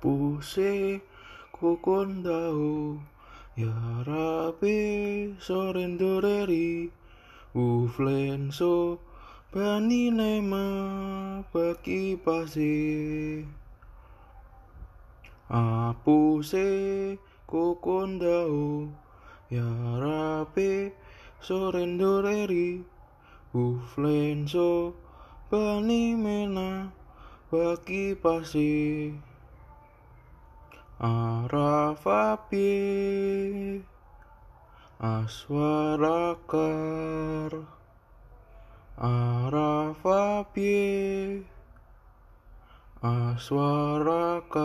Puse kokondao ya rabe sorendoreri uflenso bani nema baki pase. Apuse kokondao ya rabe sorendoreri uflenso bani mena baki pase Arafapie Aswarakar Arafapie Aswarakar.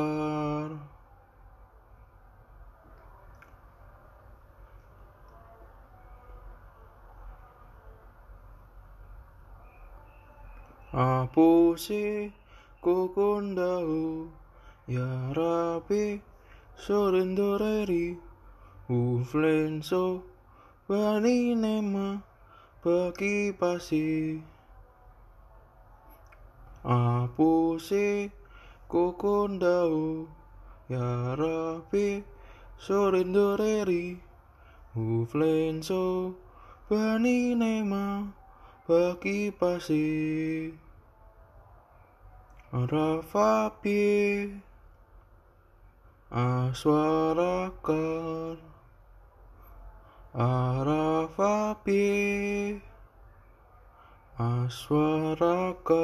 Apuse kokondao ya rabe sorendoreri uflenso bani nema baki pasi. Apuse kokondao ya rabe sorendoreri uflenso bani nema baki pasi. Rafapie Aswarakar Arafapie Aswarakar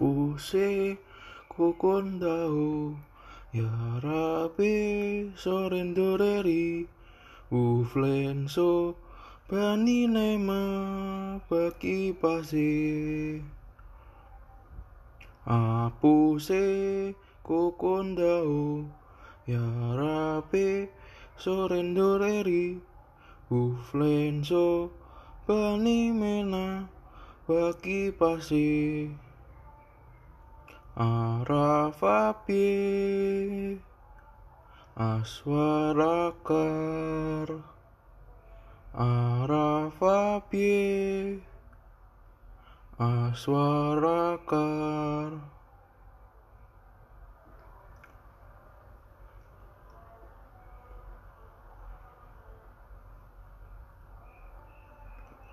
Puse kokondao ya rabe sorendoreri uflenso bani nema baki pase Apuse kokondao ya rabe sorendoreri uflenso bani mena baki pase Arafapie Aswarakar Arafapie Aswarakar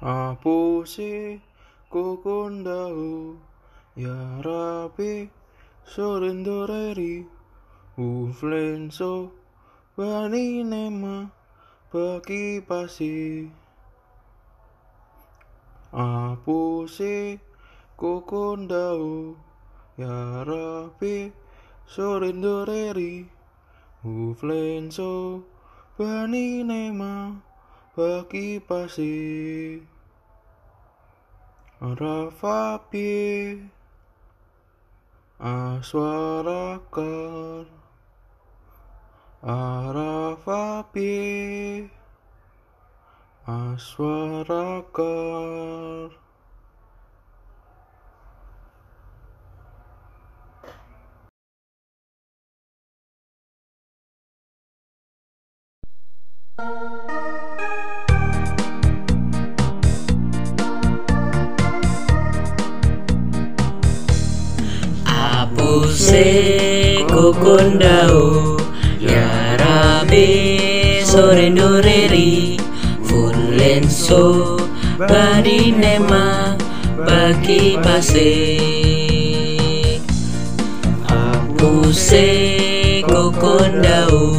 Apuse kokondao ya rabe sorendoreri uflenso bani nema baki pasi Apuse kokondao ya rabe sorendoreri uflenso bani nema baki Aswarakar Arafapi Aswarakar Thank you. Apuse kokondao ya rabe sorendoreri fullenso badi nema baki pase. Apuse kokondao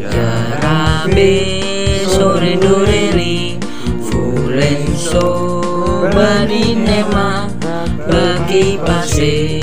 ya rabe sorendoreri fullenso badi nema baki pase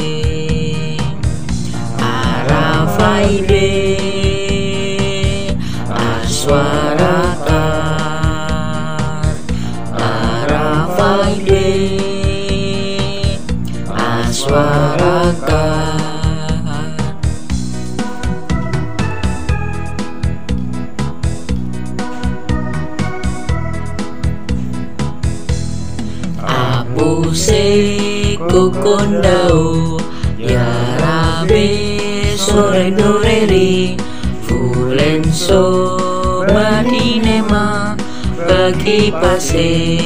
bagi pase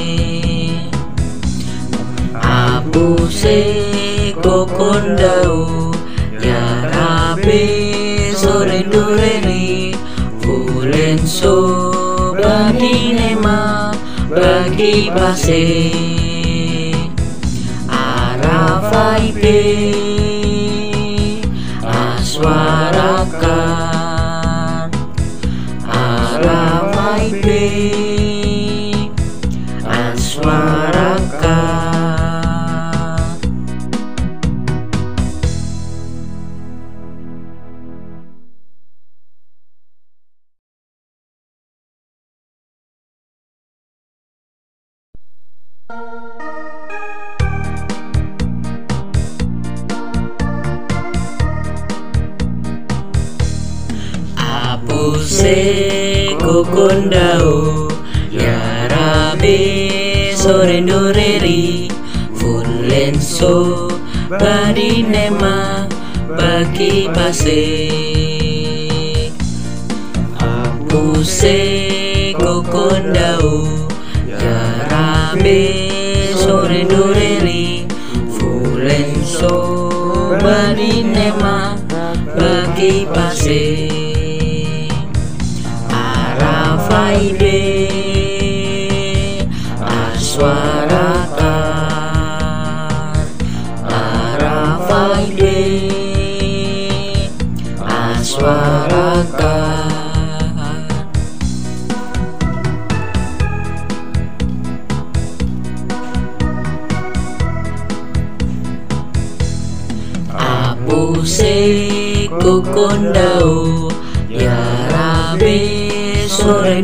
apu se kokon dau ya rabe sore do re ri fu len so ma di ne ma bagi pase Arafai be aswarakan Arafai be Kokondao Ya rabe sore doreri Fulenso badi nema bagi pase. Apuse kokondao Ya rabe sore doreri Fulenso badi nema bagi pase Arafaide Aswarakan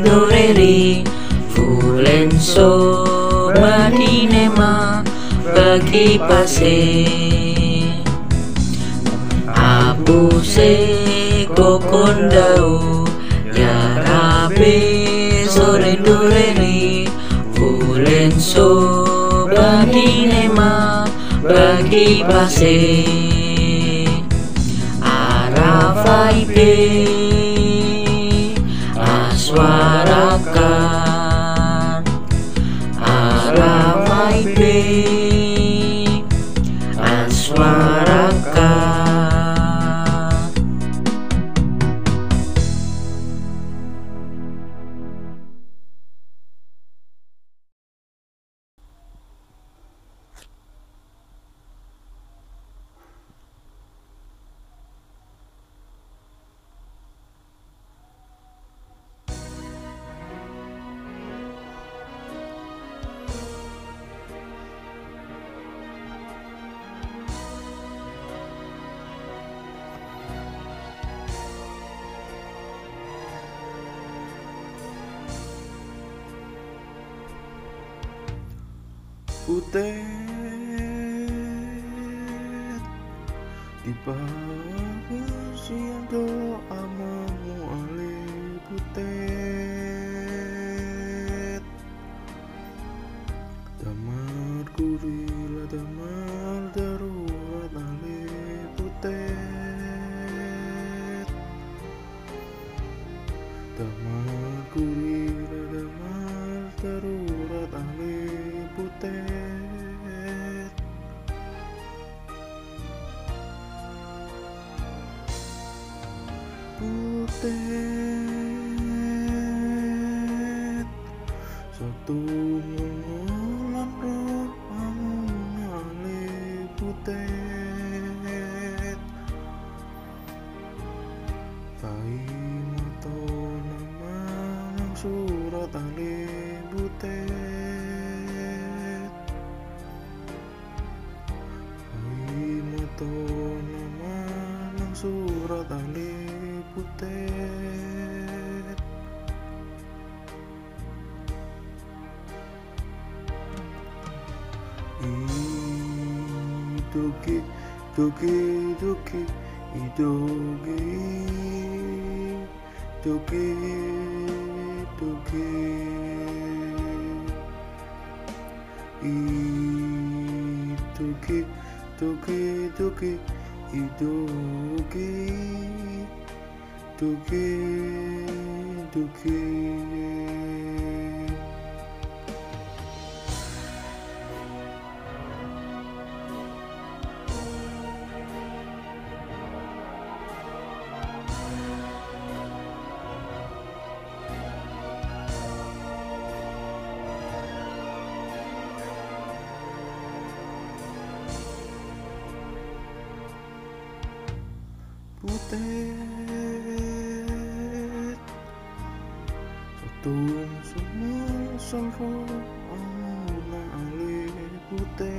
do re ri fu len so ma ti ne ma chi pa se a pu se ko o ya ra pe so re re ri fu len so ma ti ne ma chi pa a ra pe be aswarakan Butet Di bawah Butet Satu roh ale butet Tai moto nama surat ale butet. Tai moto nama surat ale 時時々移動に時々いい時時々移動に時々 putet Tung semua salvo amuna ale putet.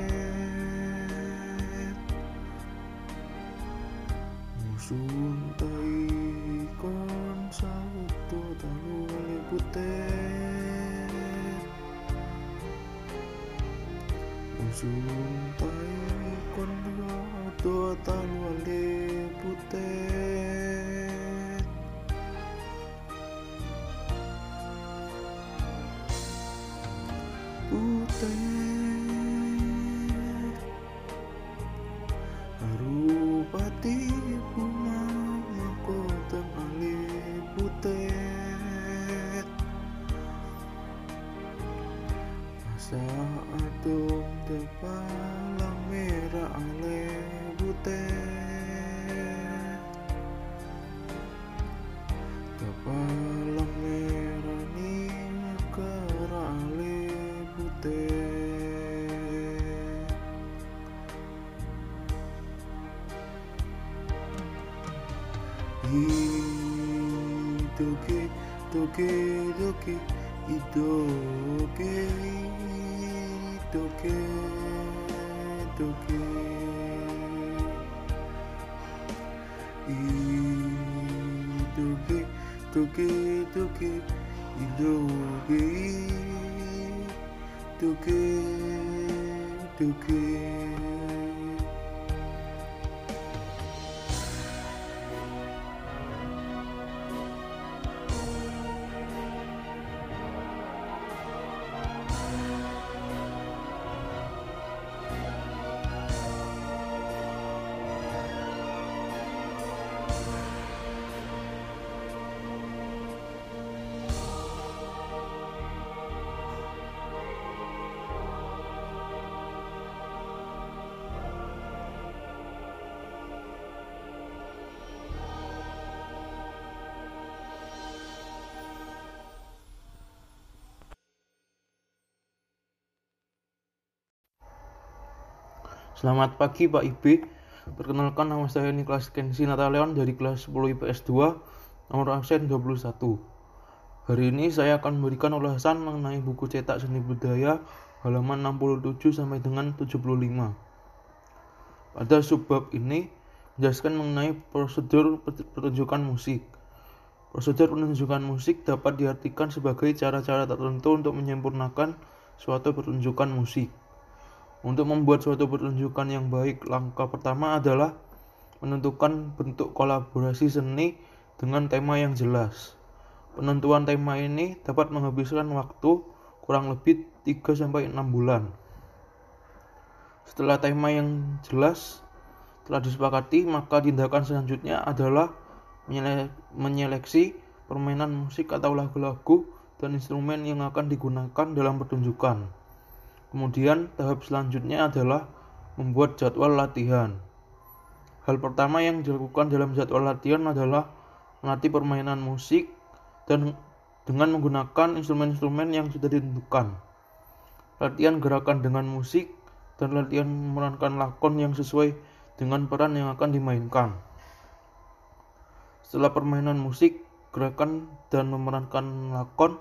Musun tai kon sauto tahu ale putet. Musun toque, toque y toque y toque, toque y toque, toque, toque y toque y toque, toque. Selamat pagi Pak IB. Perkenalkan nama saya Niklas Kensi Nataleon dari kelas 10 IPS 2, nomor absen 21. Hari ini saya akan memberikan ulasan mengenai buku cetak seni budaya halaman 67 sampai dengan 75. Pada subbab ini menjelaskan mengenai prosedur pertunjukan musik. Prosedur pertunjukan musik dapat diartikan sebagai cara-cara tertentu untuk menyempurnakan suatu pertunjukan musik. Untuk membuat suatu pertunjukan yang baik, langkah pertama adalah menentukan bentuk kolaborasi seni dengan tema yang jelas. Penentuan tema ini dapat menghabiskan waktu kurang lebih 3-6 bulan. Setelah tema yang jelas telah disepakati, maka tindakan selanjutnya adalah menyeleksi permainan musik atau lagu-lagu dan instrumen yang akan digunakan dalam pertunjukan. Kemudian tahap selanjutnya adalah membuat jadwal latihan. Hal pertama yang dilakukan dalam jadwal latihan adalah melatih permainan musik dan dengan menggunakan instrumen-instrumen yang sudah ditentukan. Latihan gerakan dengan musik dan latihan memerankan lakon yang sesuai dengan peran yang akan dimainkan. Setelah permainan musik, gerakan dan memerankan lakon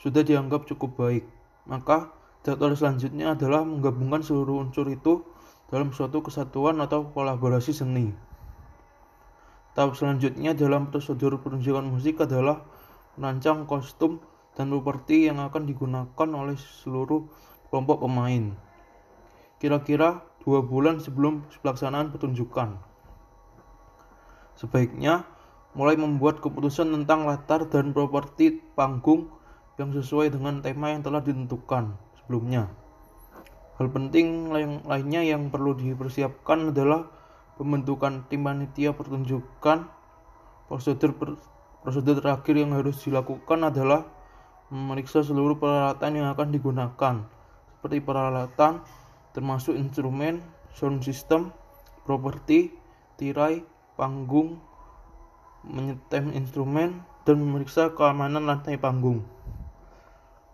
sudah dianggap cukup baik, maka Jadwal selanjutnya adalah menggabungkan seluruh unsur itu dalam suatu kesatuan atau kolaborasi seni. Tahap selanjutnya dalam prosedur pertunjukan musik adalah merancang kostum dan properti yang akan digunakan oleh seluruh kelompok pemain. Kira-kira dua bulan sebelum pelaksanaan pertunjukan. Sebaiknya mulai membuat keputusan tentang latar dan properti panggung yang sesuai dengan tema yang telah ditentukan sebelumnya. Hal penting lain lainnya yang perlu dipersiapkan adalah pembentukan tim panitia pertunjukan, prosedur per- prosedur terakhir yang harus dilakukan adalah memeriksa seluruh peralatan yang akan digunakan, seperti peralatan termasuk instrumen, sound system, properti, tirai, panggung, menyetem instrumen, dan memeriksa keamanan lantai panggung.